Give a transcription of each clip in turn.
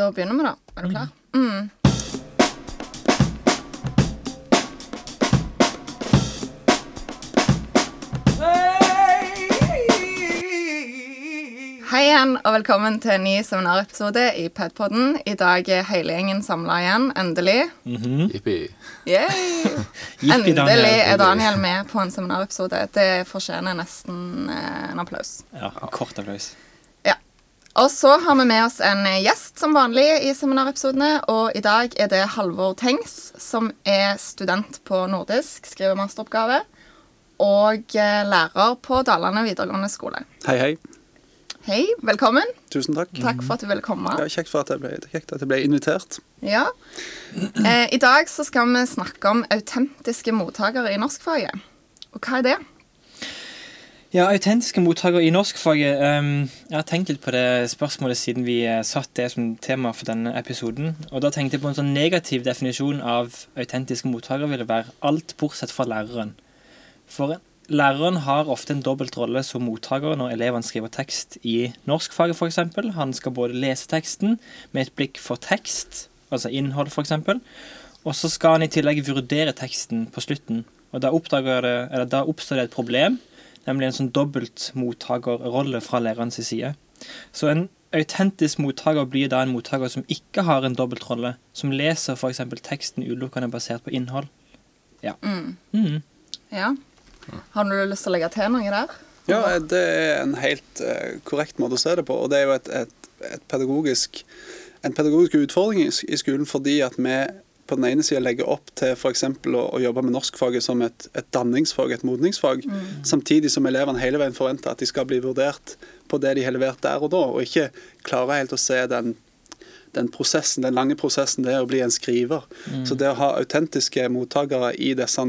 Da begynner vi, da. Er du klar? Mm. Hei igjen, og velkommen til en ny seminarepisode i Padpodden. I dag er hele gjengen samla igjen, endelig. Jippi. Yay! Jippi, Daniel. Endelig er Daniel med på en seminarepisode. Det fortjener nesten eh, en applaus. Ja, kort applaus. Og så har vi med oss en gjest som vanlig i seminarepisodene. Og i dag er det Halvor Tengs, som er student på nordisk, skriver masteroppgave. Og eh, lærer på Dalane videregående skole. Hei, hei. Hei, velkommen. Tusen takk. Takk for at du ville komme. Ja, kjekt, for at jeg ble, kjekt at jeg ble invitert. Ja. Eh, I dag så skal vi snakke om autentiske mottakere i norskfaget. Og hva er det? Ja, autentiske mottakere i norskfaget. Um, jeg har tenkt litt på det spørsmålet siden vi eh, satt det som tema for denne episoden. Og da tenkte jeg på en sånn negativ definisjon av autentiske mottakere ville være alt bortsett fra læreren. For læreren har ofte en dobbelt rolle som mottaker når elevene skriver tekst i norskfaget f.eks. Han skal både lese teksten med et blikk for tekst, altså innhold f.eks., og så skal han i tillegg vurdere teksten på slutten. Og da, det, da oppstår det et problem, nemlig en sånn dobbelt mottakerrolle fra lærerens side. Så en autentisk mottaker blir da en mottaker som ikke har en dobbeltrolle, som leser f.eks. teksten utelukkende basert på innhold. Ja. Mm. Ja. Har du lyst til å legge til noe der? Ja, det er en helt eh, korrekt måte å se det på. Og det er jo et, et, et pedagogisk, en pedagogisk utfordring i, i skolen fordi at vi på den ene sida legger opp til f.eks. Å, å jobbe med norskfaget som et, et danningsfag, et modningsfag, samtidig som elevene hele veien forventer at de skal bli vurdert på det de har levert der og da, og ikke klarer helt å se den den prosessen, den lange prosessen det er å bli en skriver. Så det å ha autentiske mottakere i disse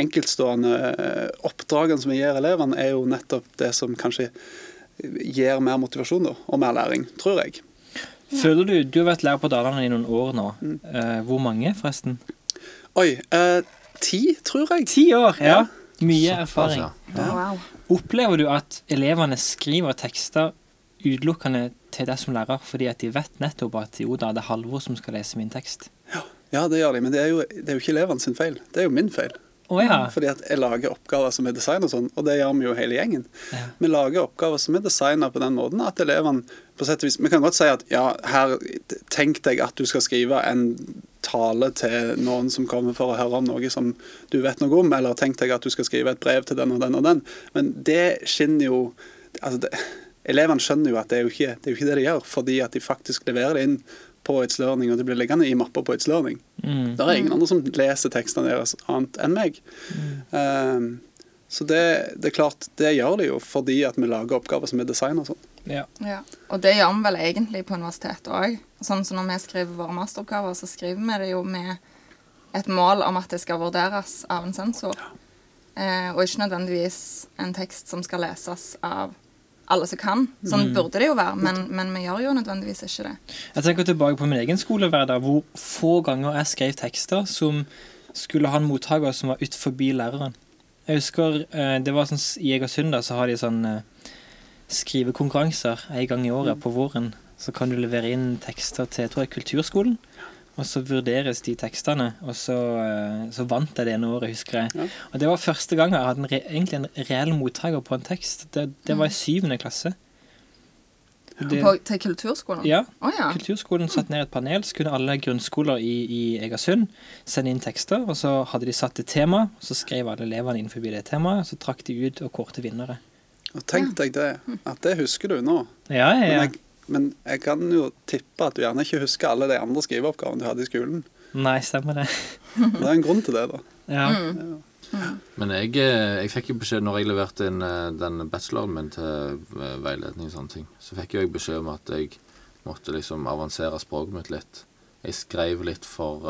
enkeltstående eh, oppdragene som vi gir elevene, er jo nettopp det som kanskje gir mer motivasjon da, og mer læring, tror jeg. Føler du Du har vært lærer på Dalane i noen år nå. Eh, hvor mange, forresten? Oi, eh, ti, tror jeg. Ti år! Ja. Mye erfaring. Altså, Wow. Opplever du at elevene skriver tekster utelukkende til deg som lærer, fordi at de vet nettopp at jo da, det er Halvor som skal lese min tekst? Ja, det gjør de, men det er jo, det er jo ikke elevene sin feil. Det er jo min feil. Å ja. Fordi at jeg lager oppgaver som er designa sånn, og det gjør vi jo hele gjengen. Ja. Vi lager oppgaver som er designa på den måten at elevene på sett og vis Vi kan godt si at ja, her tenk deg at du skal skrive en tale til noen som kommer for å høre om noe som du vet noe om, eller tenk deg at du skal skrive et brev til den og den og den. Men det skinner jo altså det, Elevene skjønner jo at det er jo, ikke, det er jo ikke det de gjør, fordi at de faktisk leverer det inn på It's Learning, og det blir liggende i mappa på It's Learning. Mm. Det er ingen andre som leser tekstene deres annet enn meg. Um, så det, det er klart, det gjør de jo fordi at vi lager oppgaver som er designet sånn. ja. Ja. Og det gjør vi vel egentlig på universitetet òg. Sånn som når vi skriver våre masteroppgaver, så skriver vi det jo med et mål om at det skal vurderes av en sensor. Eh, og ikke nødvendigvis en tekst som skal leses av alle som kan. Sånn burde det jo være, men, men vi gjør jo nødvendigvis ikke det. Jeg tenker tilbake på min egen skolehverdag, hvor få ganger jeg skrev tekster som skulle ha en mottaker som var ut forbi læreren. Jeg husker eh, det var sånn I Egersund da, så har de sånn eh, skrivekonkurranser en gang i året på våren. Så kan du levere inn tekster til jeg tror jeg, kulturskolen. Og så vurderes de tekstene, og så, eh, så vant jeg det ene året, husker jeg. Ja. Og det var første gang jeg hadde en re egentlig en reell mottaker på en tekst. Det, det var i syvende klasse. Det, På, til kulturskolen? ja, Oh, ja. Kulturskolen satte ned et panel, så kunne alle grunnskoler i, i Egersund sende inn tekster. Og så hadde de satt et tema, og så skrev alle elevene innenfor det temaet. Og så trakk de ut og kårte vinnere. Og tenk deg det, at det husker du nå. Ja, ja, Men ja. jeg, men jeg kan jo tippe at du gjerne ikke husker alle de andre skriveoppgavene du hadde i skolen. Nei, stemmer det. Det er en grunn til det, da. Ja. Men jeg, eh, jeg fikk jo beskjed når jeg leverte inn eh, den bacheloren min til eh, veiledning og sånne ting, så fikk jeg beskjed om at jeg måtte liksom avansere språket mitt litt. Jeg skrev litt for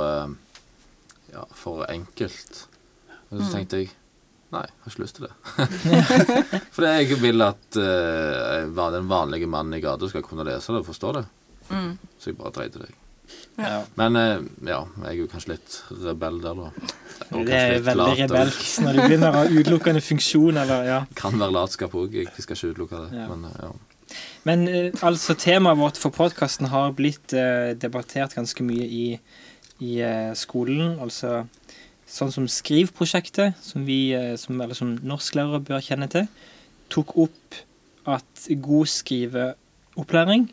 ja, for enkelt. Og så tenkte jeg nei, jeg har ikke lyst til det. For jeg vil at uh, den vanlige mannen i gata skal kunne lese det og forstå det. Mm. Så jeg bare dreide det. ja. Men uh, ja, jeg er jo kanskje litt rebell der, da. Det er veldig lat, og- rebelsk når du begynner å ha utelukkende funksjon, eller ja. Kan være latskap òg, jeg skal ikke utelukke det. Ja. Men eh, ja. Men uh, altså, temaet vårt for podkasten har blitt debattert ganske mye i, i skolen. Altså sånn som Skriv-prosjektet, som vi eh, som, eller som norsklærere bør kjenne til, tok opp at god skriveopplæring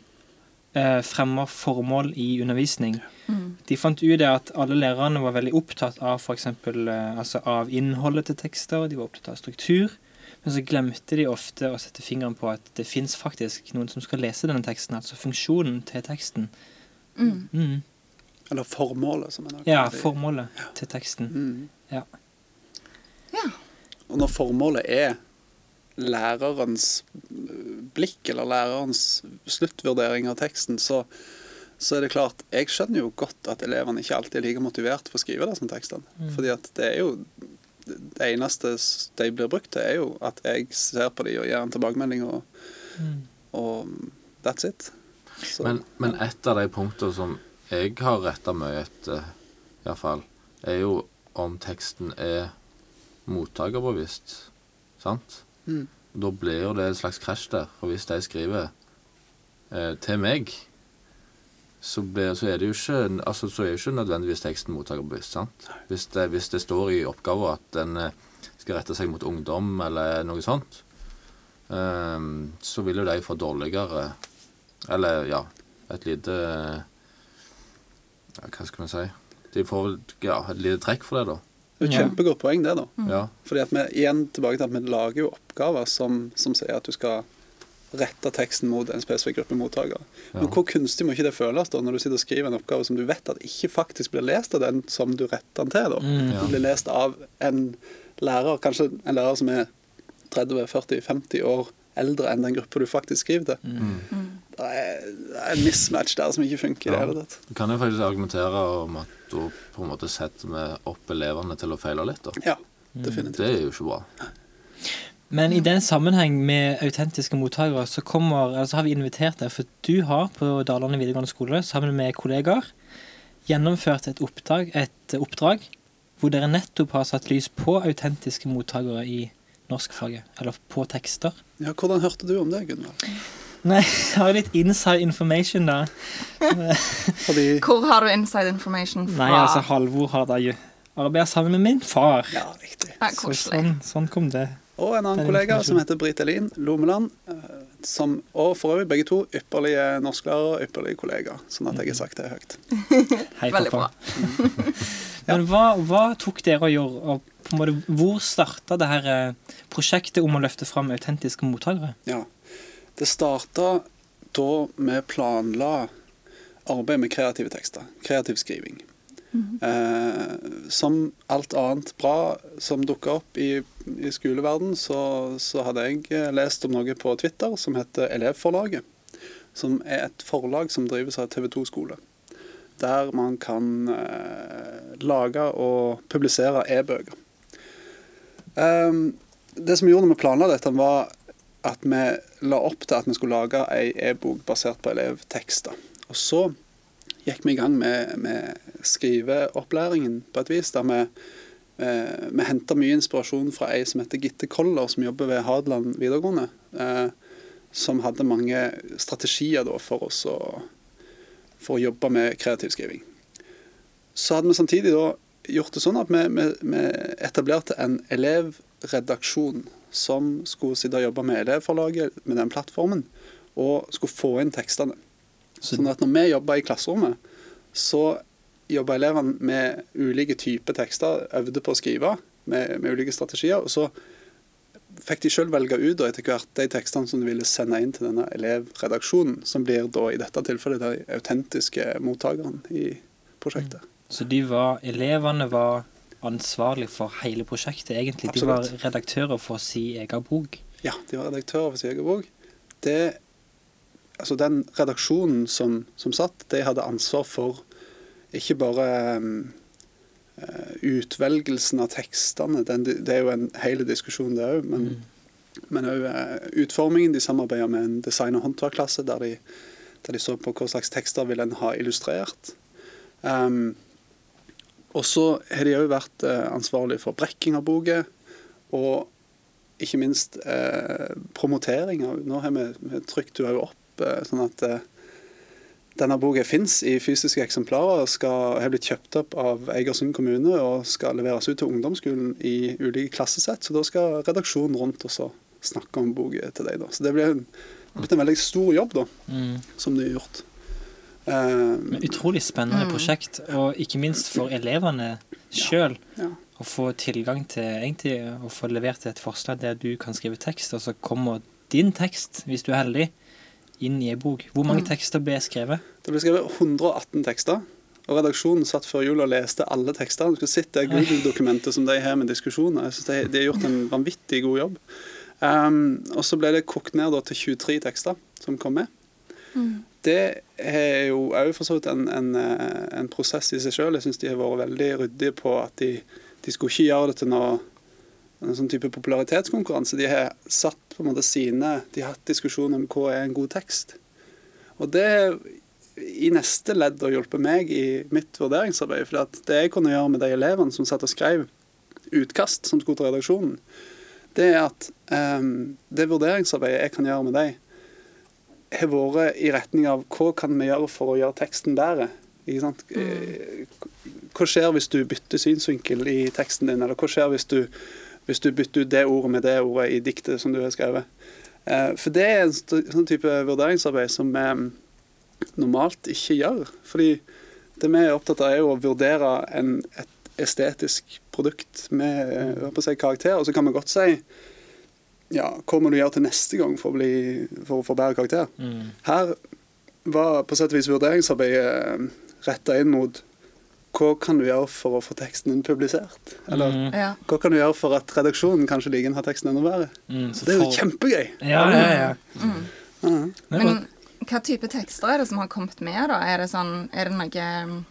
eh, fremmer formål i undervisning. Mm. De fant ut det at alle lærerne var veldig opptatt av for eksempel, eh, altså av innholdet til tekster, de var opptatt av struktur. Men så glemte de ofte å sette fingeren på at det fins faktisk noen som skal lese denne teksten. Altså funksjonen til teksten. Mm. Mm. Eller formålet, som en har Ja, kalt ja. formålet til teksten. Mm. Ja. Ja. Og når formålet er lærerens blikk, eller lærerens sluttvurdering av teksten, så, så er det klart Jeg skjønner jo godt at elevene ikke alltid er like motivert for å skrive disse tekstene. Mm. Fordi at det er jo Det eneste de blir brukt til, er jo at jeg ser på dem og gir en tilbakemelding, og, Mm. og that's it. Så, Men, men et av de punktene som jeg har retta mye etter, iallfall, er jo om teksten er mottakerbevisst. Sant? Mm. Da blir jo det et slags krasj der. For hvis de skriver eh, til meg, så, blir, så er det jo ikke altså, så er jo ikke nødvendigvis teksten mottakerbevisst. sant? Hvis det, hvis det står i oppgaven at den eh, skal rette seg mot ungdom eller noe sånt, eh, så vil jo de få dårligere Eller ja, et lite ja, Hva skal vi si? De får vel ja, et lite trekk for det, da. det er et kjempegodt poeng, det, da. Ja. Fordi at vi, igjen tilbake til at vi lager jo oppgaver som, som sier at du skal rette teksten mot en spesifikk gruppe mottakere. Men Ja. hvor kunstig må ikke det føles da, når du sitter og skriver en oppgave som du vet at ikke faktisk blir lest av den som du retter den til? da. Mm. Ja. Blir lest av en lærer, kanskje en lærer som er 30-40-50 år eldre enn den gruppa du faktisk skriver til. Mm. Det er, en mismatch der som ikke funker i det Ja. hele tatt. Du kan jo faktisk argumentere om at da på en måte setter vi opp elevene til å feile litt, da. Ja, Mm. definitivt. Det er jo ikke bra. Men i den sammenheng med autentiske mottakere, så kommer, altså har vi invitert deg, for du har på Dalane videregående skole sammen med kollegaer gjennomført et oppdrag, et oppdrag hvor dere nettopp har satt lys på autentiske mottakere i norskfaget, eller på tekster. Ja, Hvordan hørte du om det, Gunnar? Nei, jeg har litt inside information, da. Fordi Hvor har du inside information fra? Nei, altså, Halvor har da jo arbeidet sammen med min far. Ja, riktig. Ja, Så sånn, sånn kom det. Og en annen Den kollega som heter Britt Elin Lomeland. eh, Som, og for øvrig begge to ypperlige norsklærere og ypperlige kollegaer. Sånn at jeg har sagt det høyt. Hei, Veldig pappa. bra. Men hva, hva tok dere å gjøre? Og på en måte, hvor starta det her eh, prosjektet om å løfte fram autentiske mottakere? Ja. Det starta da vi planla arbeid med kreative tekster. Kreativ skriving. Eh, som alt annet bra som dukka opp i, i skoleverden, så, så hadde jeg eh, lest om noe på Twitter som heter Elevforlaget. Som er et forlag som drives av TV2 skole. Der man kan eh, lage og publisere e-bøker. Eh, det som gjorde når vi planla dette, var at vi la opp til at vi skulle lage ei e-bok basert på elevtekster. Og så gikk vi i gang med, med skriveopplæringen på et vis, der vi, eh, vi henta mye inspirasjon fra ei som heter Gitte Koller, som jobber ved Hadeland videregående. Eh, som hadde mange strategier da, for oss å, for å jobbe med kreativ skriving. Så hadde vi samtidig da gjort det sånn at vi, vi, vi etablerte en elevredaksjon som skulle sitte og jobbe med elevforlaget, med den plattformen, og skulle få inn tekstene. Sånn at når vi jobba i klasserommet, så jobba elevene med ulike typer tekster, øvde på å skrive med, med ulike strategier. og så fikk de sjøl velge ut da, etter hvert de tekstene som de ville sende inn til denne elevredaksjonen, som blir da i dette tilfellet de autentiske mottakerne i prosjektet. Så de var, elevene var ansvarlig for hele prosjektet, egentlig. Absolutt. De var redaktører for si egen bok. Ja, de var redaktører for sin egen bok. Det, altså den redaksjonen som, som satt, de hadde ansvar for ikke bare um, eh, utvelgelsen av tekstene, den, det er jo en hel diskusjon det òg, men, men òg utformingen. De samarbeider med en design- og håndverkklasse der de, der de så på hva slags tekster vil en ha illustrert. Um, og så har de òg vært eh, ansvarlig for brekking av boka, og ikke minst eh, promotering av Nå har vi, vi trykt jo opp eh, sånn at eh, denne boka fins i fysiske eksemplarer, skal har blitt kjøpt opp av Eigersund kommune og skal leveres ut til ungdomsskolen i ulike klassesett. Så da skal redaksjonen rundt også snakke om boka til deg. da. Så det blir en, blitt en veldig stor jobb da, Mm. som du har gjort. Eh, Men utrolig spennende prosjekt, og ikke minst for elevene sjøl. ja. Å få tilgang til egentlig å få levert et forslag der du kan skrive tekst, og så kommer din tekst, hvis du er heldig, inn i ei bok. Hvor mange tekster ble skrevet? Det ble skrevet 118 tekster. Og redaksjonen satt før jul og leste alle tekstene. Du skal sitte i Google-dokumentet som de har med diskusjoner. Jeg synes de, de har gjort en vanvittig god jobb. Um, og så ble det kokt ned da, til 23 tekster som kom med. Det er jo òg for så vidt en, en, eh, en prosess i seg sjøl. Jeg syns de har vært veldig ryddige på at de, de skulle ikke gjøre det til noe en sånn type popularitetskonkurranse. De har satt på en måte sine De har hatt diskusjon om hva er en god tekst. Og det i neste ledd har hjulpet meg i mitt vurderingsarbeid. For det jeg kunne gjøre med de elevene som satt og skrev utkast som skulle til redaksjonen, det er at um, det vurderingsarbeidet jeg kan gjøre med dem, har vært i retning av hva kan vi gjøre for å gjøre teksten bedre. Eh, Hva skjer hvis du bytter synsvinkel i teksten din, eller hva skjer hvis du, hvis du bytter ut det ordet med det ordet i diktet som du har skrevet? Eh, For det er en sånn type vurderingsarbeid som vi normalt ikke gjør. Fordi det vi er opptatt av, er jo å vurdere en, et estetisk produkt med eh, si, karakter. Og så kan vi godt si ja, hva må du gjøre til neste gang for å, bli, for å få bedre karakter? Mm. Her var på sett og vis vurderingsarbeidet retta inn mot hva kan du gjøre for å få teksten din publisert? Eller Mm. Ja. hva kan du gjøre for at redaksjonen kanskje liker å ha teksten enda bedre? Mm, Så det er jo for- kjempegøy. Ja, ja, ja. Ja. Men, hva type tekster er det som har kommet med, da? Er det sånn Er det noe eh,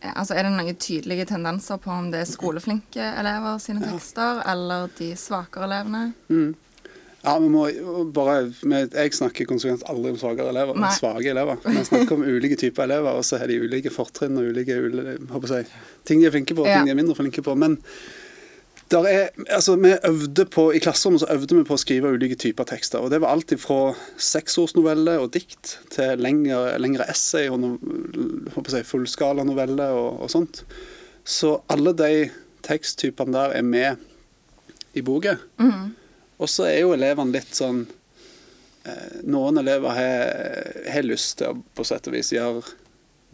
Altså, er det noen tydelige tendenser på om det er skoleflinke elever sine tekster, eller de svakere elevene? Mm. Ja, vi må bare Jeg snakker konsekvent aldri om svakere elever, men svake elever. Vi snakker om ulike typer elever, og så har de ulike fortrinn og ulike ulike jeg, ting de er flinke på, og Ja. ting de er mindre flinke på. Men er, altså, vi øvde på, I klasserommet så øvde vi på å skrive ulike typer tekster. og Det var alt fra seksårsnovelle og dikt til lengre, lengre essay og no, si, fullskalanoveller fullskala novelle og, og sånt. Så alle de teksttypene der er med i boka. Mm. Og så er jo elevene litt sånn eh, Noen elever har, lyst til å på sett og vis gjøre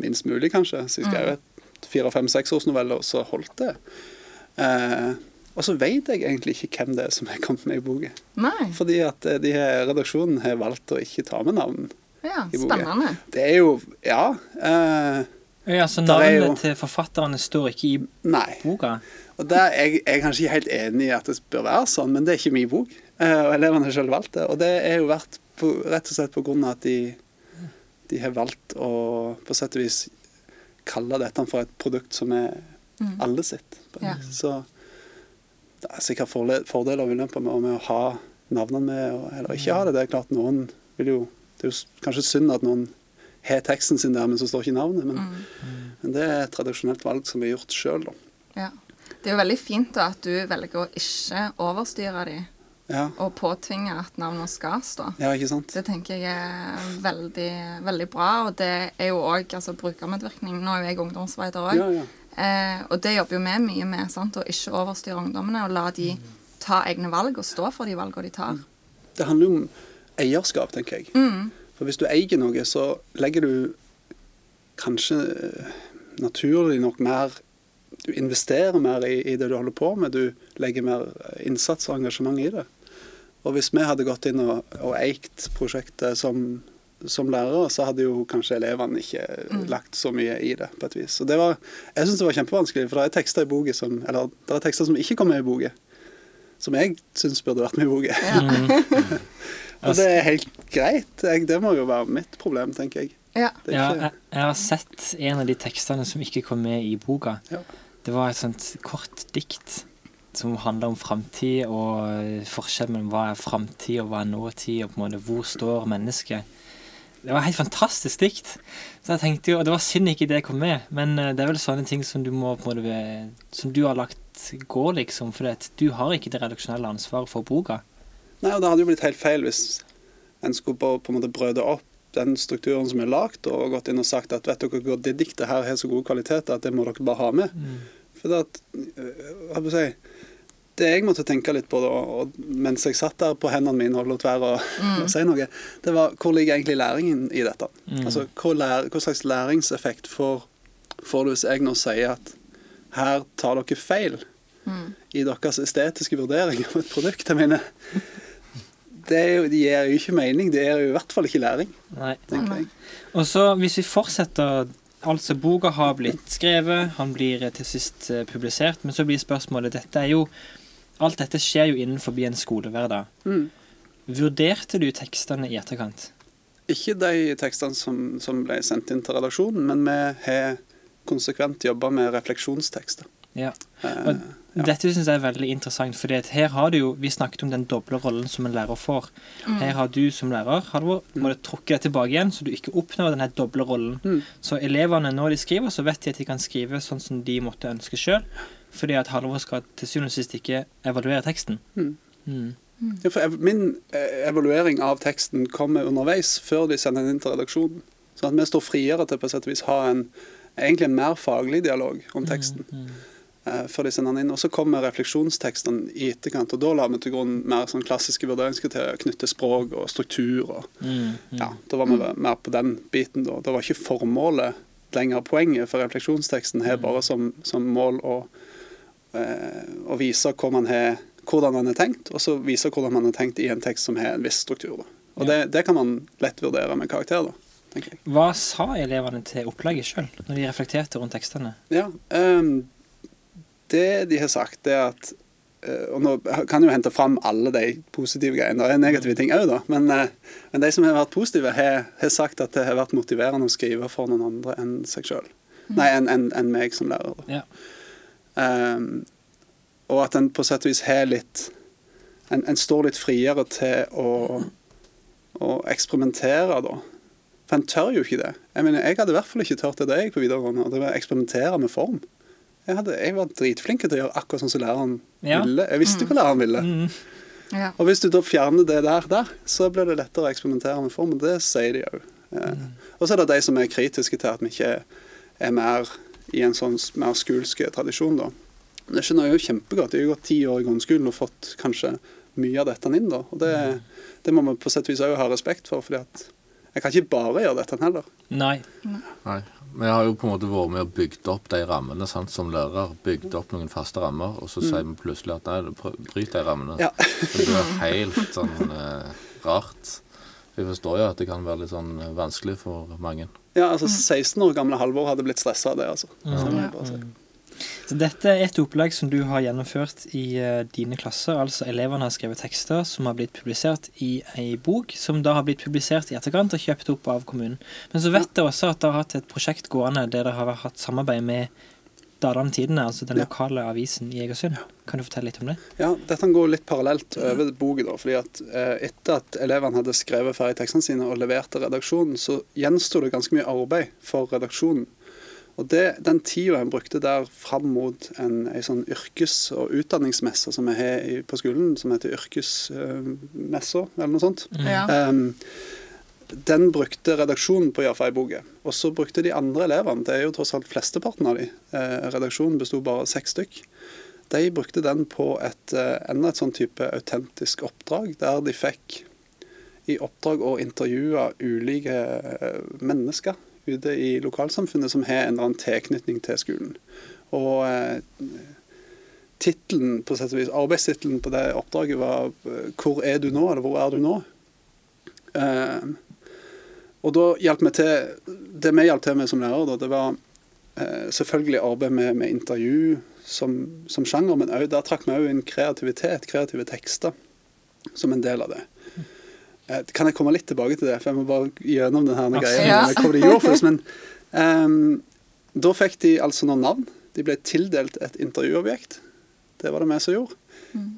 minst mulig, kanskje. Så jeg skrev et fire-fem-seksårsnoveller, og så holdt det. Eh, og så vet jeg egentlig ikke hvem det er som har kommet med i boka. Fordi at eh, de her, redaksjonen har valgt å ikke ta med navn. Ja, i boka. spennende. Det er jo Ja. Eh, ja, så navnet jo- til forfatterne står ikke i nei. boka? Og der, jeg, jeg er kanskje ikke helt enig i at det bør være sånn, men det er ikke min bok. Eh, og elevene har selv valgt det. Og det er jo vært på, rett og slett på grunn av at de, de har valgt å på sett og vis kalle dette for et produkt som er Mm. alle sitt. på en Ja. Så det er sikkert fordeler og ulemper med, med å ha navnene med eller ikke ha det. Det er klart noen vil jo Det er jo kanskje synd at noen har teksten sin der, men så står ikke navnet. Men, Mm. men det er et tradisjonelt valg som er gjort sjøl, da. Ja. Det er jo veldig fint da at du velger å ikke overstyre de Ja. og påtvinge at navnet skal stå. ja, ikke sant? Det tenker jeg er veldig, veldig bra, og det er jo òg altså, brukermedvirkning. Nå er jo jeg ungdomsarbeider òg, Ja, ja. Eh, og det jobber jo vi mye med. sant? Å ikke overstyre ungdommene og la de ta egne valg og stå for de valgene de tar. Det handler jo om eierskap, tenker jeg. Mm. For hvis du eier noe, så legger du kanskje eh, naturlig nok mer Du investerer mer i, i det du holder på med. Du legger mer innsats og engasjement i det. Og hvis vi hadde gått inn og, og eikt prosjektet som, som lærer, så hadde jo kanskje elevene ikke lagt så mye i det, på et vis. Og det var, jeg syns det var kjempevanskelig, for det er tekster i boka som Eller det er tekster som ikke kommer med i boka, som jeg syns burde vært med i boka. Ja. Og det er helt greit. Jeg, det må jo være mitt problem, tenker jeg. ja. Det er Ja, jeg, jeg har sett en av de tekstene som ikke kom med i boka. Ja. Det var et sånt kort dikt som handler om framtid og forskjell mellom hva er framtid og hva er nåtid, og på en måte hvor står mennesket. Det var helt fantastisk dikt. Så jeg tenkte jo, og Det var synd ikke det kom med, men eh, det er vel sånne ting som du må på en måte Som du har lagt gå, liksom. For du har ikke det redaksjonelle ansvaret for boka. Nei, og det hadde jo blitt helt feil hvis, en skulle på, på en måte brøde opp den strukturen som er lagd, og gått inn og sagt at vet dere hva, det diktet her har så gode kvaliteter at det må dere bare ha med. Mm. For det at, øh, hva skal jeg si, det jeg måtte tenke litt på da, og mens jeg satt der på hendene mine og lot være å, mm. si noe, det var hvor ligger egentlig læringen i dette? Mm. Altså, hva, lær, hva slags læringseffekt får, får du hvis jeg nå sier at her tar dere feil i deres estetiske vurdering av et produkt? Jeg mener, det, er jo, det gir jo ikke mening. Det er jo i hvert fall ikke læring, Nei. tenker jeg. Og så hvis vi fortsetter Altså, boka har blitt skrevet, han blir til sist eh, publisert, men så blir spørsmålet Dette er jo Alt dette skjer jo innenfor en skolehverdag. Mm. Vurderte du tekstene i etterkant? Ikke de tekstene som, som ble sendt inn til redaksjonen, men vi har konsekvent jobba med refleksjonstekster. Ja. Eh, Og Dette synes jeg er veldig interessant, for her har du jo Vi snakket om den doble rollen som en lærer får. Her har du som lærer Halvor, må du trukke deg tilbake igjen, så du ikke oppnår denne doble rollen. Mm. Så elevene, når de skriver, så vet de at de kan skrive sånn som de måtte ønske sjøl. Fordi at Halvor skal til syvende og sist ikke evaluere teksten. Mm. Mm. Ja, for ev- min eh, evaluering av teksten kommer underveis, før de sender den inn til redaksjonen. Sånn at vi står friere til på sett og vis ha en, egentlig en mer faglig dialog om teksten. eh, før de sender den inn. Og så kommer refleksjonstekstene i etterkant. Og da la vi til grunn mer sånn klassiske vurderingskriterier knyttet til språk og struktur. og Mm. ja, Da var vi mer på den biten. da. Det var ikke formålet lenger poenget, for refleksjonsteksten har bare som, som mål å, eh, viser vise hvor man har, hvordan man har tenkt, og så vise hvordan man har tenkt i en tekst som har en viss struktur. Da. Og det, det kan man lett vurdere med karakter, da. Hva sa elevene til opplegget sjøl, når de reflekterte rundt tekstene? Ja, um, det de har sagt, det er at eh, Og nå kan jeg jo hente fram alle de positive greiene. Det er negative ting òg, da. Men, eh, men de som har vært positive, har, har sagt at det har vært motiverende å skrive for noen andre enn seg sjøl. Nei, enn en, en meg som lærer. Da. Ja. Ehm, og at en på sett og vis har litt en, en står litt friere til å, å eksperimentere, da. For en tør jo ikke det. Jeg mener, jeg hadde i hvert fall ikke tørt det da jeg på videregående. og Det var å eksperimentere med form. Jeg, hadde, jeg var dritflink til å gjøre akkurat sånn som læreren Ja. ville. Jeg visste hva læreren ville. Mm. Ja. Og hvis du da fjerner det der, der så blir det lettere å eksperimentere med form. og Det sier de òg. Mm. Og så er det de som er kritiske til at vi ikke er mer i en sånn mer skolsk tradisjon, da. Men Det skjønner jeg jo kjempegodt. Jeg har jo gått ti år i grunnskolen og fått kanskje mye av dette inn, da. Og det, det må vi på sett og vis òg ha respekt for, fordi at jeg kan ikke bare gjøre dette heller. Nei. Nei. Vi har jo på en måte vært med og bygd opp de rammene sant, som lærer. Bygd opp noen faste rammer, og så sier vi plutselig at nei, bryt de rammene. Ja. Det blir helt sånn eh, rart. Jeg forstår jo at det kan være litt sånn eh, vanskelig for mange. Ja, altså 16 år gamle Halvor hadde blitt stressa av det, altså. Si. Så dette er et opplegg som du har gjennomført i uh, dine klasser. Altså elevene har skrevet tekster som har blitt publisert i ei bok, som da har blitt publisert i etterkant og kjøpt opp av kommunen. Men så vet jeg også at dere har hatt et prosjekt gående der dere har hatt samarbeid med Dalane Tidende, altså den Ja. lokale avisen i Egersund. Kan du fortelle litt om det? Ja, dette går litt parallelt over boka. fordi at eh, Etter at elevene hadde skrevet ferdig tekstene sine og levert til redaksjonen, så gjensto det ganske mye arbeid for redaksjonen. Og det, Den tida en brukte der fram mot en, en sånn yrkes- og utdanningsmesse som vi har på skolen, som heter yrkesmessa, eller noe sånt, Ja. Ehm, den brukte redaksjonen på gjøre ferdig boka. Og så brukte de andre elevene, det er jo tross alt flesteparten av de, eh, redaksjonen besto bare av seks stykk, de brukte den på et, eh, enda et sånn type autentisk oppdrag, der de fikk i oppdrag å intervjue ulike eh, mennesker ute i lokalsamfunnet som har en eller annen tilknytning til skolen. Og titlen, på sett og vis, arbeidstittelen på det oppdraget var 'Hvor er du nå?' eller 'Hvor er du nå?' Og da hjalp vi til Det vi hjalp til med som lærer, da, det var eh, selvfølgelig arbeid med, med intervju som, som sjanger, men også, der trakk vi òg inn kreativitet, kreative tekster, som en del av det. Eh, kan jeg komme litt tilbake til det, for jeg må bare gjennom denne greia Ja. hva de gjorde for oss. Men um, da fikk de altså noen navn. De ble tildelt et intervjuobjekt. Det var det vi som gjorde.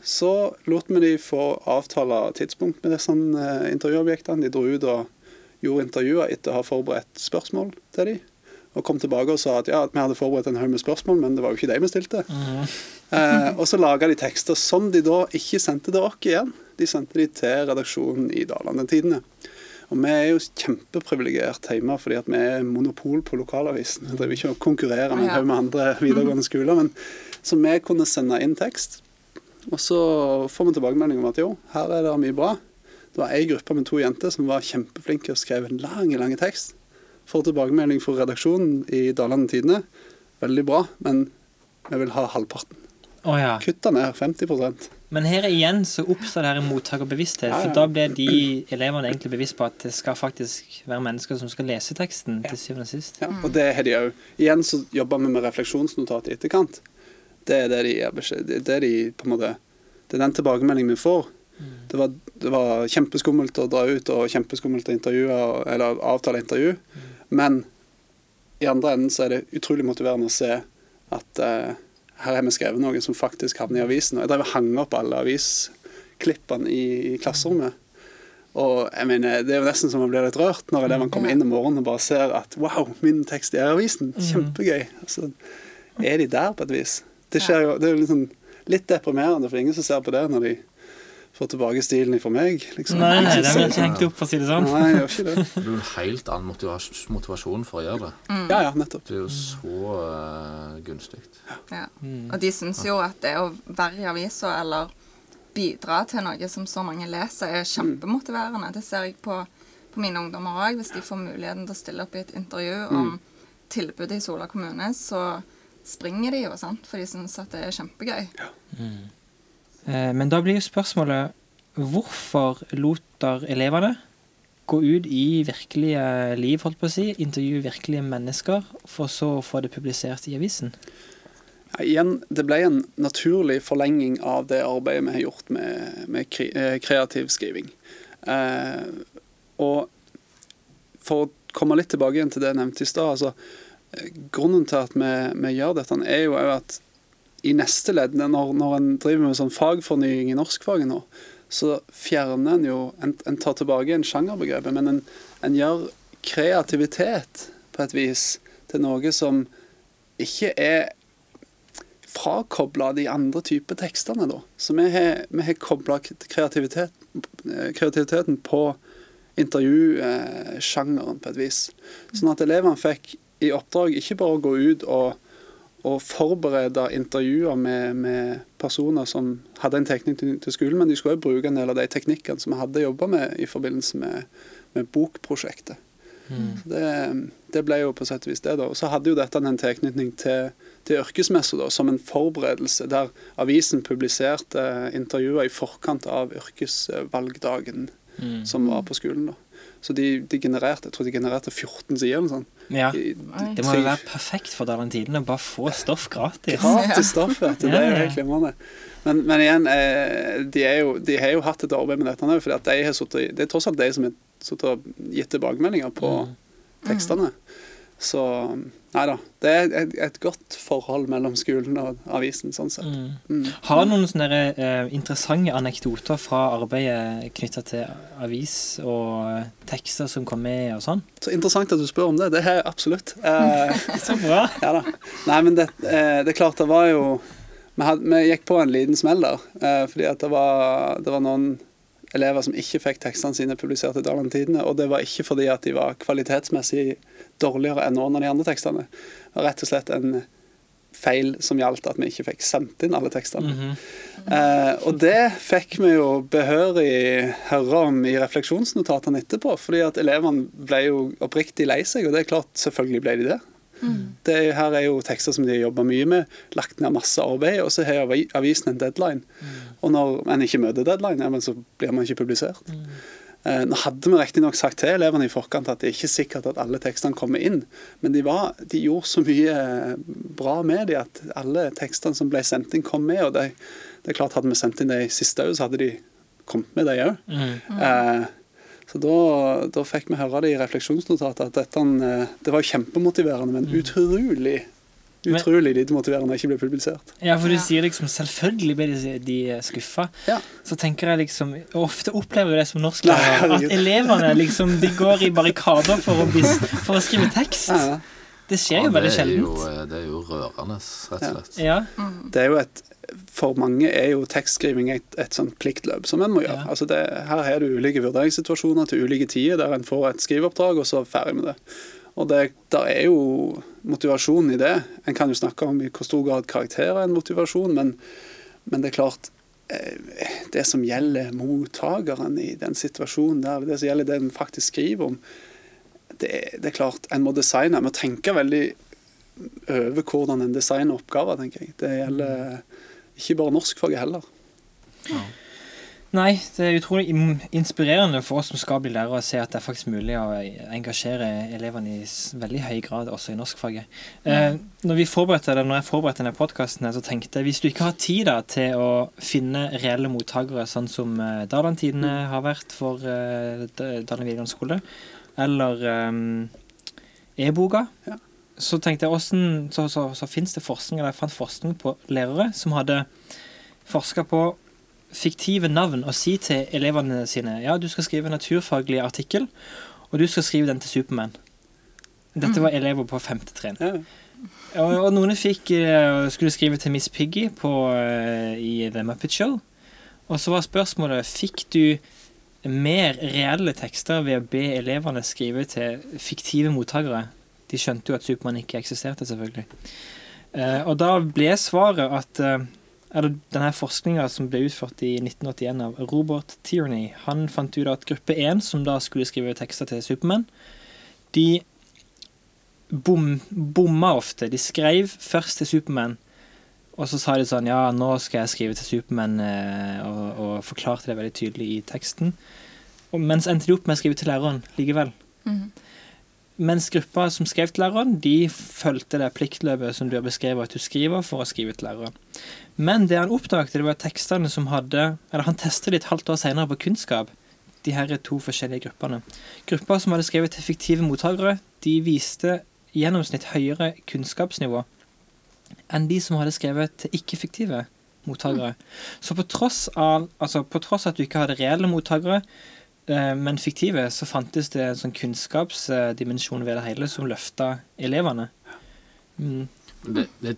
Så lot vi de få avtale tidspunkt med disse eh, intervjuobjektene. De dro ut og gjorde intervjuer etter å ha forberedt spørsmål til de. Og kom tilbake og sa at ja, vi hadde forberedt en haug med spørsmål, men det var jo ikke de vi stilte. Eh, og så laga de tekster som de da ikke sendte til oss igjen. De sendte de til redaksjonen i Dalane Tidende. Og vi er jo kjempeprivilegert hjemme fordi at vi er monopol på lokalavisen. Vi driver ikke og konkurrerer med en haug med andre videregående skoler. Men, så vi kunne sende inn tekst, og så får vi tilbakemelding om at jo, her er det mye bra. Det var ei gruppe med to jenter som var kjempeflinke og skrev en lang, lang tekst. Får tilbakemelding fra redaksjonen i Dalane Tidende. Veldig bra, men vi vil ha halvparten. Oh, ja. Kutta ned 50% Men her igjen så oppstår det her mottakerbevissthet. Ja, ja. For da blir de elevene egentlig bevisst på at det skal faktisk være mennesker som skal lese teksten til syvende og sist. Ja, og det har de òg. Igjen så jobber vi med refleksjonsnotat i etterkant. Det er det de Det er de på en måte Det er den tilbakemeldingen vi får. Det var, det var kjempeskummelt å dra ut og kjempeskummelt å intervjue eller avtale intervju. Men i andre enden så er det utrolig motiverende å se at eh, her har vi skrevet noe som faktisk havner i avisen. Og jeg drev og hang opp alle avisklippene i, i klasserommet. Og jeg mener, Det er jo nesten som å blir litt rørt når elevene kommer inn om morgenen og bare ser at wow, min tekst er i avisen. Kjempegøy. Altså, er de der på et vis? Det, jo, det er jo litt, sånn, litt deprimerende, for ingen som ser på det når de får tilbake stilen fra meg. Liksom. Nei, nei, ser- blir ikke hengt opp, for å si det sånn. Nei, jeg gjør ikke det. Det blir en helt annen motivas motivasjon for å gjøre det. Ja, ja, nettopp. Det er jo så uh, gunstig. Ja. Og de syns jo at det å være i avisa eller bidra til noe som så mange leser, er kjempemotiverende. Det ser jeg på, på mine ungdommer òg. Hvis de får muligheten til å stille opp i et intervju om tilbudet i Sola kommune, så springer de jo, sant? for de syns at det er kjempegøy. Eh, Men da blir jo spørsmålet hvorfor loter elevene gå ut i virkelige liv, holdt på å si, intervjue virkelige mennesker, for så å få det publisert i avisen? Ja, igjen, det ble en naturlig forlenging av det arbeidet vi har gjort med, med eh, kreativ skriving. Eh, og for å komme litt tilbake igjen til det jeg nevnte i stad. Altså, eh, grunnen til at vi, vi gjør dette, er jo at i neste ledd, når, når en driver med sånn fagfornying i norskfaget nå, så fjerner en jo En, en tar tilbake en sjangerbegrepet, men en, en gjør kreativitet på et vis til noe som ikke er frakobla de andre typer tekstene, da. Så vi har, vi har kobla kreativitet, eh, kreativiteten på intervjusjangeren på et vis. Sånn at elevene fikk i oppdrag ikke bare å gå ut og, og forberede intervjuer med, med personer som hadde en teknikk til, skolen, men de skulle også bruke en del av de teknikkene som vi hadde jobba med i forbindelse med, med bokprosjektet. Så Det, det ble jo på sett og vis det, da. Og så hadde jo dette en tilknytning til, til yrkesmessa, da, som en forberedelse, der avisen publiserte intervjuer i forkant av yrkesvalgdagen som var på skolen. da. Så de, de genererte jeg tror de genererte 14 sider eller noe sånt. Ja. I- Det må jo være perfekt for den tiden å bare få stoff gratis. Gratis stoff, vet du. Det er jo helt glimrende. Men, men igjen, eh, de, er jo, de har jo hatt et arbeid med dette nå, fordi at de har suttet Det er tross alt de som har gitt tilbakemeldinger på Mm. tekstene. Så nei da. Det er et, et godt forhold mellom skolen og avisen, sånn sett. Mm. Mm. Har du noen sånne eh, interessante anekdoter fra arbeidet knytta til avis og eh, tekster som kom med og sånn? Så interessant at du spør om det. Det har jeg absolutt. Eh, Så bra! Ja da. Nei, men det, eh, det er klart, det var jo Vi, had, vi gikk på en liten smell der. Eh, fordi at det var, det var noen elever som ikke fikk tekstene sine publisert i Daland Tidende. Og det var ikke fordi at de var kvalitetsmessig dårligere enn noen av de andre tekstene. Det var rett og slett en feil som gjaldt at vi ikke fikk sendt inn alle tekstene. Mhm. Eh, og det fikk vi jo behørig høre om i refleksjonsnotatene etterpå, fordi at elevene ble jo oppriktig lei seg, og det er klart, selvfølgelig ble de det. Det er, her er jo tekster som de har jobba mye med, lagt ned masse arbeid, og så har avisen en deadline. Og når en ikke møter deadline, ja, men så blir man ikke publisert. Eh, nå hadde vi riktignok sagt til elevene i forkant at det er ikke sikkert at alle tekstene kommer inn, men de, var, de gjorde så mye eh, bra med de at alle tekstene som ble sendt inn, kom med. og det, det er klart Hadde vi sendt inn de siste òg, så hadde de kommet med, de òg. Mm. Eh, så da, da fikk vi høre det i refleksjonsnotatet at dette, eh, det var kjempemotiverende, men utrolig utrolig lite motiverende å ikke bli publisert. Ja, for du Ja. sier liksom selvfølgelig ble de, de skuffa. Ja. Så tenker jeg liksom Ofte opplever jeg det som norsklærer, at elevene liksom de går i barrikader for å, bli, for å skrive tekst. Ja, ja. Det skjer jo Ja, veldig det jo, sjeldent. eh, det er jo rørende, rett og slett. Ja. Det er jo et For mange er jo tekstskriving et, et sånt pliktløp som en må gjøre. Ja. Altså det, her har du ulike vurderingssituasjoner til ulike tider der en får et skriveoppdrag, og så er ferdig med det. Og det der er jo motivasjon i det. En kan jo snakke om i hvor stor grad karakterer er en motivasjon, men, men det er klart eh, Det som gjelder mottakeren i den situasjonen der, det som gjelder det en faktisk skriver om, det, er- det er klart en må designe. En må tenke veldig over hvordan en designer oppgaver, tenker jeg. Det gjelder ikke bare norskfaget heller. Nei, det er utrolig inspirerende for oss som skal bli lærere, å se at det er faktisk mulig å engasjere elevene i veldig høy grad også i norskfaget. Eh, når, vi forberedte, eller når jeg forberedte denne podkasten, så tenkte jeg hvis du ikke har tid da, til å finne reelle mottakere, sånn som eh, Daland-tidene har vært for eh, D- videregående skole, eller um, e-boka, Ja. så tenkte jeg hvordan, så, så, så finnes det forskning, eller jeg fant forskning på lærere som hadde forska på fiktive navn og si til elevene sine ja, du skal skrive en naturfaglig artikkel, og du skal skrive den til Supermann. Dette var elever på femte trinn. Ja. Og, og noen fikk, eh, skulle skrive til Miss Piggy på, eh, i The Muppet Show. Og så var spørsmålet fikk du mer reelle tekster ved å be elevene skrive til fiktive mottakere. De skjønte jo at Supermann ikke eksisterte, selvfølgelig. Eh, og da ble svaret at eh, eller denne forskninga som ble utført i 1981 av Robert Tierney, han fant ut at gruppe 1, som da skulle skrive tekster til Supermann, de bom, bomma ofte. De skrev først til Supermann, og så sa de sånn Ja, nå skal jeg skrive til Supermann, eh, og, og forklarte det veldig tydelig i teksten. Og mens endte de opp med å skrive til læreren likevel. Mm. Mens gruppa som skrev til læreren, de fulgte det pliktløpet som du har beskrevet at du skriver for å skrive til læreren. Men det han oppdaget, det var tekstene som hadde Eller han testet det et halvt år senere på kunnskap. De her er to forskjellige gruppene. Grupper som hadde skrevet til fiktive mottakere, de viste gjennomsnitt høyere kunnskapsnivå enn de som hadde skrevet til ikke-fiktive mottakere. Så på tross av altså på tross at du ikke hadde reelle mottakere, eh, men fiktive, så fantes det en sånn kunnskapsdimensjon ved det hele som løfta elevene. Mm. Det, det,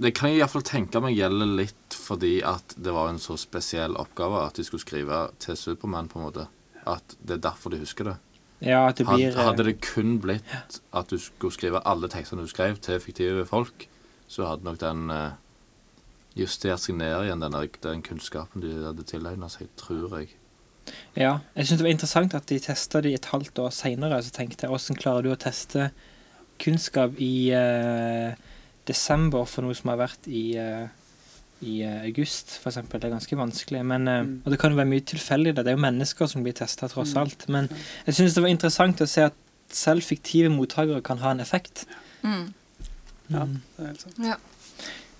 det kan jeg iallfall tenke meg gjelder litt fordi at det var en så spesiell oppgave at de skulle skrive til Supermann, på en måte. At det er derfor de husker det. Ja, at det blir Hadde, hadde det kun blitt at du skulle skrive alle tekstene du skrev til fiktive folk, så hadde nok den eh, justert seg ned igjen, den, der, den kunnskapen de hadde tilegna seg, tror jeg. Ja, jeg syns det var interessant at de testa de et halvt år seinere. Så tenkte jeg hvordan klarer du å teste kunnskap i eh, desember for noe som har vært i, eh, i eh, august, f.eks. Det er ganske vanskelig. Men, eh, Mm. Og det kan jo være mye tilfeldig. Det Det er jo mennesker som blir testa, tross alt. Men jeg syns det var interessant å se at selv fiktive mottakere kan ha en effekt. Mm. Ja, Mm. det er helt sant. Ja.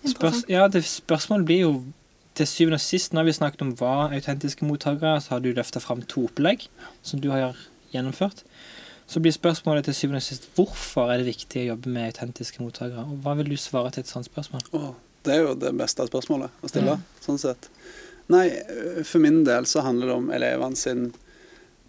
Spørs, ja, det spørsmålet blir jo til syvende og sist når vi snakket om hva autentiske mottakere, så har du løfta fram to opplegg som du har gjennomført. Så blir spørsmålet til syvende og sist hvorfor er det viktig å jobbe med autentiske mottakere? Og hva vil du svare til et sånt spørsmål? Oh, det er jo det beste spørsmålet å stille, sånn sett. Nei, for min del så handler det om elevene sin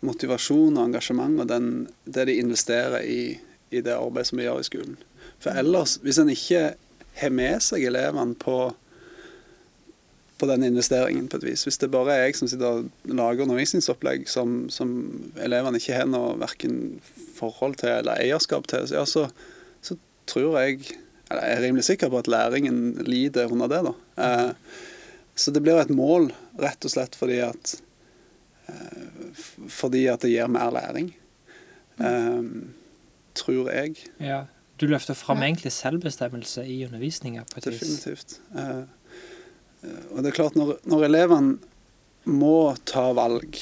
motivasjon og engasjement, og den, det de investerer i, i det arbeidet som vi gjør i skolen. For ellers, hvis en ikke har med seg elevene på, på den investeringen på et vis, hvis det bare er jeg som sitter og lager undervisningsopplegg som, som elevene ikke har noe verken forhold til eller eierskap til, ja, så, så tror jeg eller jeg er rimelig sikker på at læringen lider under det. da. Eh, så det blir et mål rett og slett fordi at eh, fordi at det gir mer læring. Um, tror jeg. Ja, du løfter fram Ja. egentlig selvbestemmelse i undervisninga. Definitivt. Eh, eh, og det er klart, når, når elevene må ta valg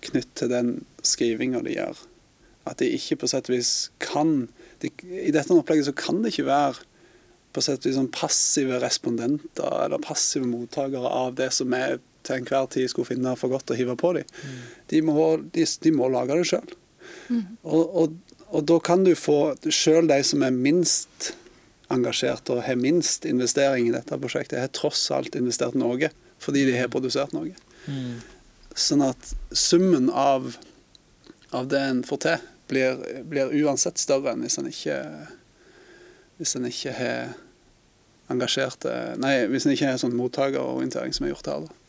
knytt til den skrivinga de gjør, at de ikke på sett og vis kan de, I dette opplegget så kan det ikke være på sett og vis sånn passive respondenter eller passive mottakere av det som vi til enhver tid skulle finne for godt å hive på dem. De, må, de, de må lage det sjøl. Og, og, og da kan du få sjøl de som er minst engasjert og har minst investering i dette prosjektet, har tross alt investert noe fordi de har produsert noe. Mm. Sånn at summen av, av det en får til, blir, blir uansett større enn hvis en ikke hvis en ikke har engasjerte Nei, hvis en ikke har sånn mottakerorientering som er gjort her, da.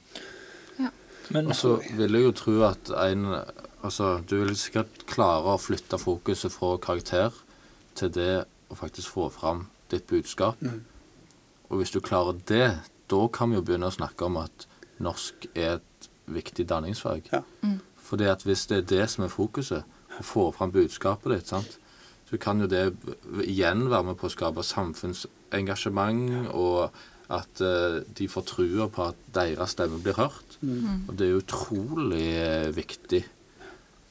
Men Og så vil jeg jo tro at en Altså, du vil sikkert klare å flytte fokuset fra karakter til det å faktisk få fram ditt budskap. Mm. Og hvis du klarer det, da kan vi jo begynne å snakke om at norsk er et viktig danningsfag. Ja. Fordi at hvis det er det som er fokuset, å få fram budskapet ditt, sant? så kan jo det igjen være med på å skape samfunnsengasjement, og at uh, de får trua på at deres stemme blir hørt. Mm. Og det er utrolig eh, viktig.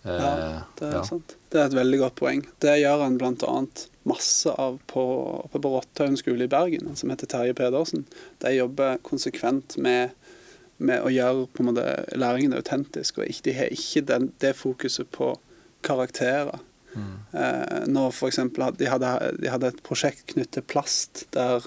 Eh, Ja, det er ja. sant. Det er et veldig godt poeng. Det gjør han bl.a. masse av på, oppe på Rotthaug skole i Bergen, som heter Terje Pedersen. De jobber konsekvent med, med å gjøre på en måte, læringen autentisk, og ikke, de har ikke den, det fokuset på karakterer. Mm. Eh, når for eksempel, de, hadde, de hadde et prosjekt knyttet til plast, der,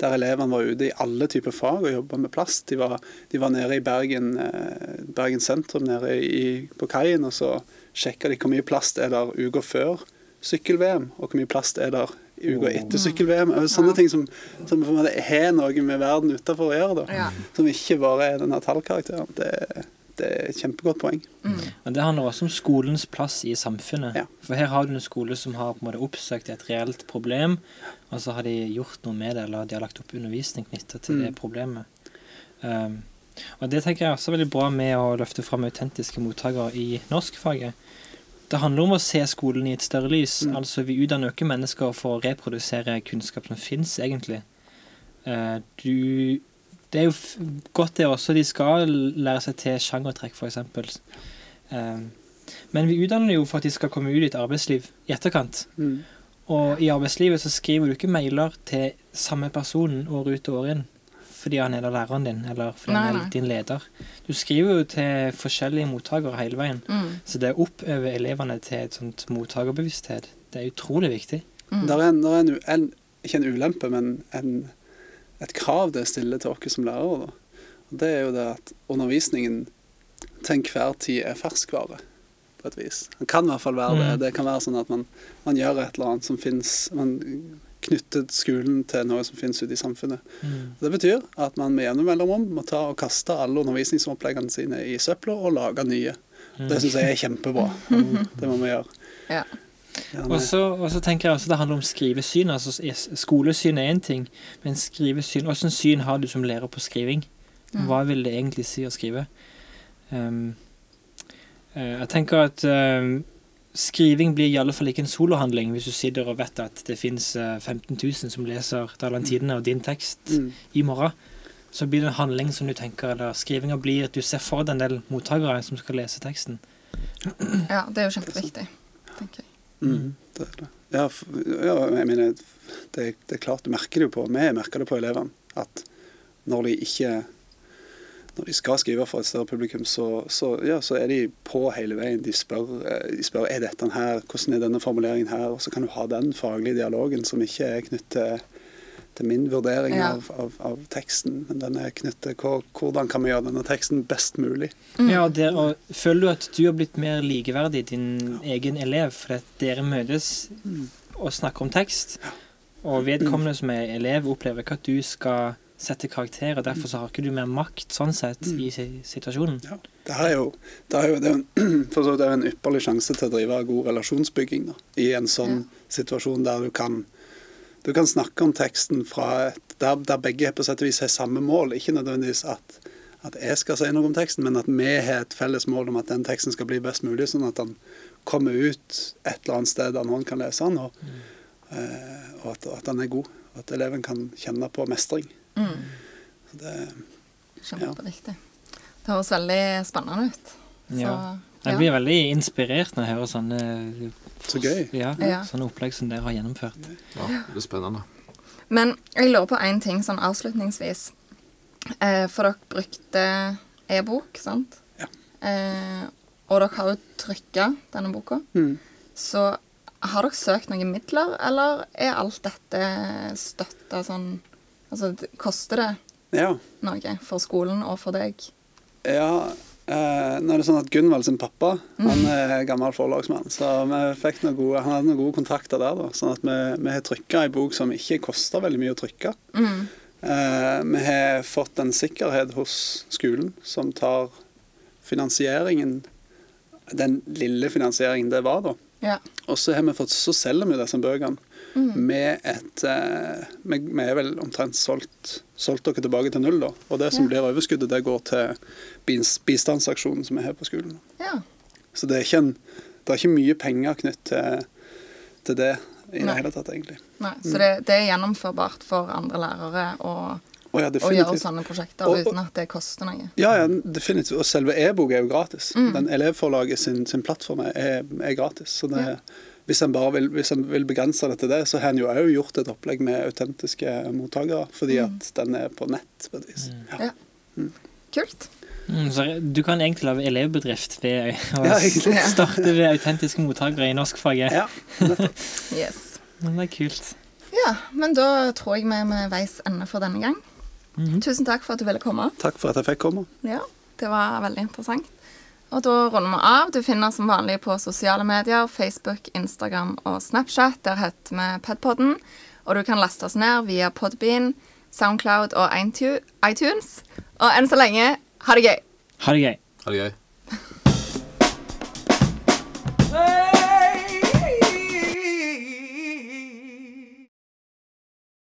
der elevene var ute i alle typer fag og jobba med plast. De var, de var nede i Bergen, eh, Bergen sentrum, nede i, på kaien, og så sjekka de hvor mye plast er der uka før sykkel-VM, og hvor mye plast er der uka etter sykkel-VM. Og Sånne ting som, som har noe med verden utenfor å gjøre, da. Ja. Som ikke bare er denne tallkarakteren. Det, det er et kjempegodt poeng. Men det handler også om skolens plass i samfunnet. Ja. For her har du en skole som har på en måte oppsøkt et reelt problem, og så har de gjort noe med det, eller de har lagt opp undervisning knytta til det Mm. problemet. Um, og det tenker jeg også er veldig bra med å løfte fram autentiske mottakere i norskfaget. Det handler om å se skolen i et større lys. Mm. Altså Vi utdanner ikke mennesker for å reprodusere kunnskap som fins, egentlig. Uh, du Det er jo f godt, det også. De skal lære seg til sjangertrekk, f.eks. Um, men vi utdanner jo for at de skal komme ut i et arbeidsliv i etterkant. Mm. Og i arbeidslivet så skriver du ikke mailer til samme person år ut og år inn fordi han er da læreren din, eller fordi Nei, han nei. er din leder. Du skriver jo til forskjellige mottakere hele veien. Mm. Så det å oppøve elevene til et sånt mottakerbevissthet, det er utrolig viktig. Mm. Der er, en, der er en, en, ikke en ulempe, men en, et krav det stiller til oss som lærere. Da. Og det er jo det at undervisningen til enhver tid er ferskvare, på et vis. Den kan i hvert fall være det. Mm. Det kan være sånn at man, man gjør et eller annet som finnes Man knytter skolen til noe som finnes ute i samfunnet. Det betyr at man med jevne mellomrom må ta og kaste alle undervisningsoppleggene sine i søpla og lage nye. Det syns jeg er kjempebra. Det må vi gjøre. Ja. Og så tenker jeg også det handler om skrivesyn. altså Skolesyn er én ting, men skrivesyn Åssen syn har du som lærer på skriving? Mm. Hva vil det egentlig si å skrive? Um, eh, jeg tenker at um, skriving blir i alle fall ikke en solohandling hvis du sitter og vet at det fins 15 000 som leser Dalantidene og din tekst Mm. i morgen. Så blir det en handling som du tenker, eller skrivinga blir at du ser for deg en del mottakere som skal lese teksten. ja, det er jo kjempeviktig. Mm, det er det. Ja, ja, jeg mener, det, det er klart du merker det jo på, vi merker det på elevene, at når de ikke når de skal skrive for et større publikum, så, så, ja, så er de på hele veien. De spør, eh, de spør er dette her, hvordan er denne formuleringen her, og så kan du ha den faglige dialogen som ikke er knyttet til, til min vurdering Ja. av, av, av teksten, men den er knyttet til hvordan kan vi gjøre denne teksten best mulig. Mm. Ja, der, og Føler du at du har blitt mer likeverdig din egen elev fordi dere møtes og snakker om tekst, og vedkommende som er elev, opplever ikke at du skal sette karakter, og derfor så har ikke du mer makt sånn sett i situasjonen? Ja, det her er jo, det er jo, det er en, for så vidt er en ypperlig sjanse til å drive god relasjonsbygging da, i en sånn situasjon der du kan, du kan snakke om teksten fra et, der, der begge på sett og vis har samme mål. Ikke nødvendigvis at, at jeg skal si noe om teksten, men at vi har et felles mål om at den teksten skal bli best mulig, sånn at den kommer ut et eller annet sted der noen kan lese den, og, eh, og at, at den er god. Og at eleven kan kjenne på mestring. Mm. Så Det, Kjempeviktig. Det høres veldig spennende ut. Så, Ja. Jeg ja. blir veldig inspirert når jeg hører sånne, så gøy. ja, sånne opplegg som dere har gjennomført. Ja, det er spennende. Men jeg lurer på én ting sånn avslutningsvis. Eh, for dere brukte e-bok, sant? Ja. Eh, og dere har jo trykka denne boka. Mm. Så har dere søkt noen midler, eller er alt dette støtta sånn Altså, koster det Ja. noe for skolen og for deg? Ja, nå er det sånn at Gunvald sin pappa han er gammel forlagsmann, så vi fikk noen gode, han hadde noen gode kontakter der. da, Sånn at vi, vi har trykka ei bok som ikke koster veldig mye å trykke. Mm. Uh, vi har fått en sikkerhet hos skolen som tar finansieringen Den lille finansieringen det var, da. Ja. Og så har vi fått, så selger vi disse bøkene med et uh, vi, vi er vel omtrent solgt, solgt dere tilbake til null, da. Og det som Ja. blir overskuddet, det går til bistandsaksjonen som er her på skolen. ja. Så det er ikke, en, det er ikke mye penger knytt til, til det i Nei. det hele tatt, egentlig. Nei, så det, det er gjennomførbart for andre lærere å, oh, ja, å gjøre sånne prosjekter Og- og- uten at det koster noe. Ja, ja, definitivt. Og selve e-bok er jo gratis. Mm. Den Elevforlaget sin, sin plattform er, er gratis. Så det, hvis en bare vil, hvis en vil begrense det til det, så har en jo òg gjort et opplegg med autentiske mottakere, fordi Mm. at den er på nett. på et vis. Ja. Ja. Kult. Mm, så du kan egentlig lage elevbedrift ved å Ja, starte ved autentiske mottakere i norskfaget. Ja. Yes. Men det er kult. Ja, men da tror jeg vi er med veis ende for denne gang. Mhm. Tusen takk for at du ville komme. Takk for at jeg fikk komme. Ja, det var veldig interessant. Og da runder vi av. Du finner som vanlig på sosiale medier, Facebook, Instagram og Snapchat. Der heter vi Pedpodden. Og du kan laste oss ned via Podbean, Soundcloud og iTunes. Og enn så lenge, ha det gøy! Ha det gøy. Ha det gøy.